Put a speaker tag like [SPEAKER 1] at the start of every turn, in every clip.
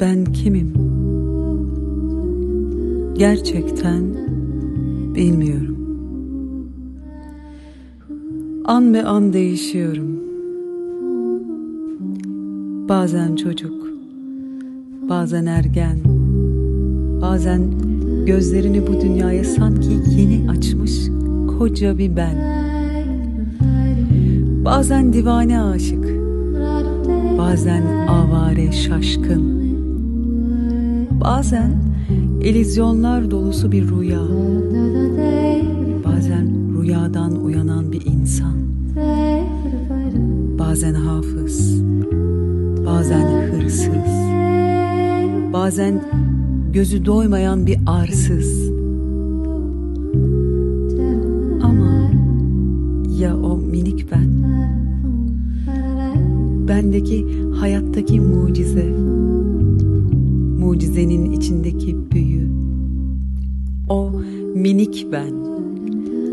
[SPEAKER 1] Ben kimim? Gerçekten bilmiyorum. An be an değişiyorum. Bazen çocuk, bazen ergen, bazen gözlerini bu dünyaya sanki yeni açmış koca bir ben. Bazen divane aşık, bazen avare şaşkın, bazen elizyonlar dolusu bir rüya, bazen rüyadan uyanan bir insan, bazen hafız, bazen hırsız, bazen gözü doymayan bir arsız. Ama ya o minik ben? Bendeki hayattaki mucize, mucizenin içindeki büyü. O minik ben,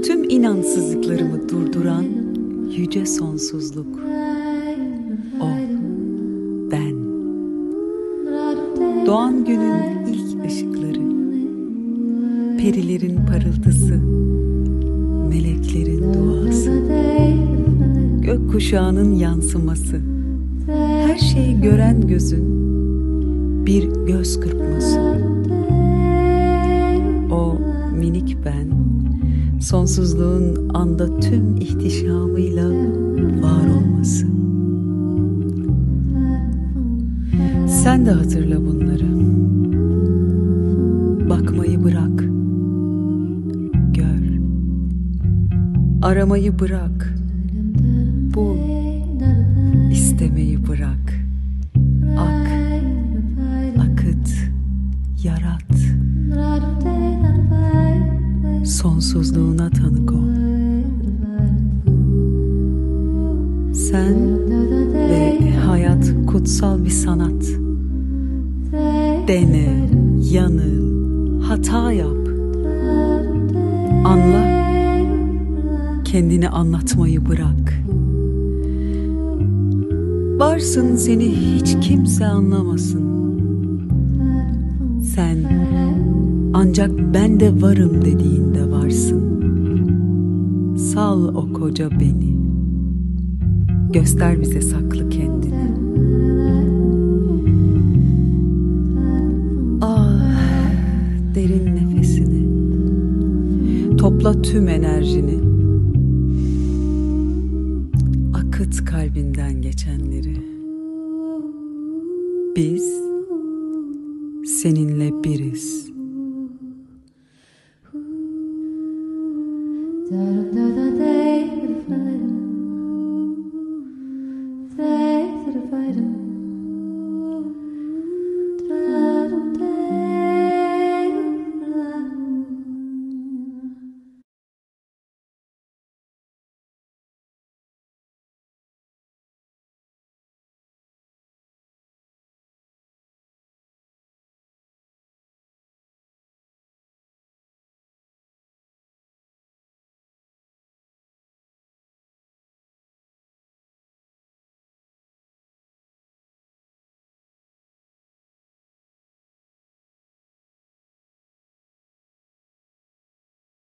[SPEAKER 1] tüm inansızlıklarımı durduran yüce sonsuzluk. O ben. Doğan günün ilk ışıkları, perilerin parıltısı, meleklerin duası, gök kuşağının yansıması, her şeyi gören gözün bir göz kırpması. O minik ben, sonsuzluğun anda tüm ihtişamıyla var olması. Sen de hatırla bunları. Bakmayı bırak. Gör. Aramayı bırak. Bul. İstemeyi bırak. Sonsuzluğuna tanık ol. Sen ve hayat kutsal bir sanat. Dene, yanıl, hata yap. Anla. Kendini anlatmayı bırak. Varsın seni hiç kimse anlamasın. Sen ancak ben de varım dediğinde. Sal o koca beni. Göster bize saklı kendini. Ah, derin nefesini. Topla tüm enerjini. Akıt kalbinden geçenleri. Biz seninle biriz.
[SPEAKER 2] da fight him.